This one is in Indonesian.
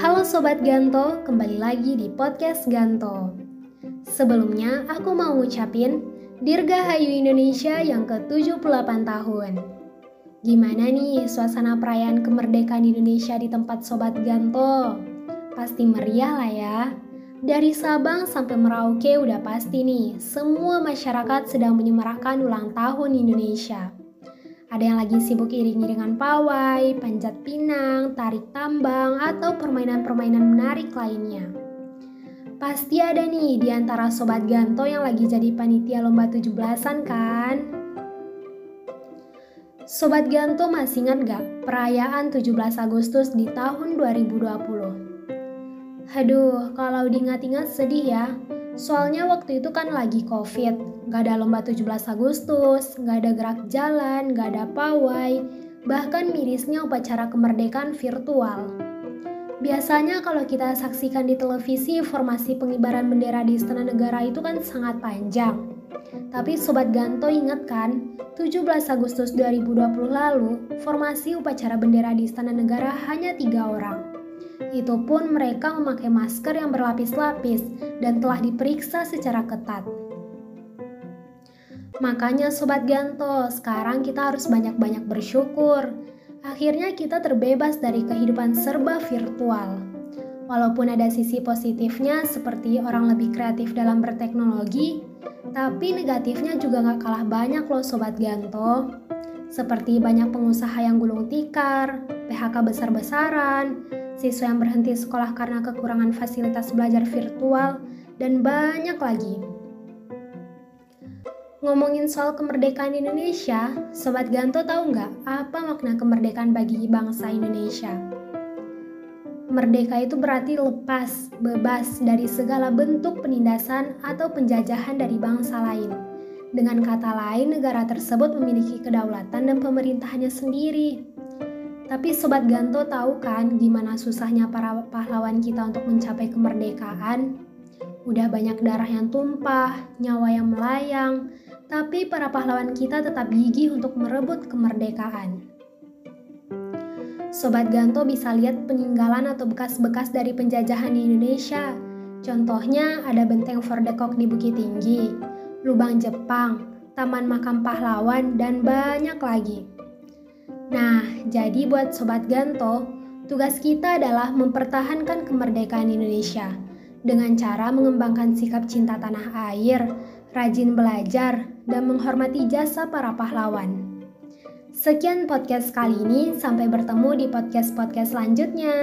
Halo Sobat Ganto, kembali lagi di podcast Ganto. Sebelumnya, aku mau ngucapin Dirgahayu Indonesia yang ke-78 tahun. Gimana nih suasana perayaan kemerdekaan Indonesia di tempat Sobat Ganto? Pasti meriah lah ya. Dari Sabang sampai Merauke udah pasti nih, semua masyarakat sedang menyemarakan ulang tahun Indonesia. Ada yang lagi sibuk iring-iringan pawai, panjat pinang, tarik tambang, atau permainan-permainan menarik lainnya. Pasti ada nih di antara sobat Ganto yang lagi jadi panitia lomba 17-an kan? Sobat Ganto masih ingat gak perayaan 17 Agustus di tahun 2020? Haduh, kalau diingat-ingat sedih ya. Soalnya waktu itu kan lagi covid, gak ada lomba 17 Agustus, gak ada gerak jalan, gak ada pawai, bahkan mirisnya upacara kemerdekaan virtual. Biasanya kalau kita saksikan di televisi formasi pengibaran bendera di Istana Negara itu kan sangat panjang. Tapi Sobat Ganto ingat kan, 17 Agustus 2020 lalu, formasi upacara bendera di Istana Negara hanya tiga orang. Itu pun mereka memakai masker yang berlapis-lapis dan telah diperiksa secara ketat. Makanya Sobat Ganto, sekarang kita harus banyak-banyak bersyukur. Akhirnya kita terbebas dari kehidupan serba virtual. Walaupun ada sisi positifnya seperti orang lebih kreatif dalam berteknologi, tapi negatifnya juga gak kalah banyak loh Sobat Ganto. Seperti banyak pengusaha yang gulung tikar, PHK besar-besaran, siswa yang berhenti sekolah karena kekurangan fasilitas belajar virtual, dan banyak lagi. Ngomongin soal kemerdekaan Indonesia, Sobat Ganto tahu nggak apa makna kemerdekaan bagi bangsa Indonesia? Merdeka itu berarti lepas, bebas dari segala bentuk penindasan atau penjajahan dari bangsa lain. Dengan kata lain, negara tersebut memiliki kedaulatan dan pemerintahannya sendiri. Tapi Sobat Ganto tahu kan gimana susahnya para pahlawan kita untuk mencapai kemerdekaan? Udah banyak darah yang tumpah, nyawa yang melayang, tapi para pahlawan kita tetap gigih untuk merebut kemerdekaan. Sobat Ganto bisa lihat peninggalan atau bekas-bekas dari penjajahan di Indonesia. Contohnya ada Benteng Fordekok di Bukit Tinggi, Lubang Jepang, Taman Makam Pahlawan, dan banyak lagi. Nah, jadi buat Sobat Ganto, tugas kita adalah mempertahankan kemerdekaan Indonesia dengan cara mengembangkan sikap cinta tanah air, rajin belajar, dan menghormati jasa para pahlawan. Sekian podcast kali ini, sampai bertemu di podcast-podcast selanjutnya.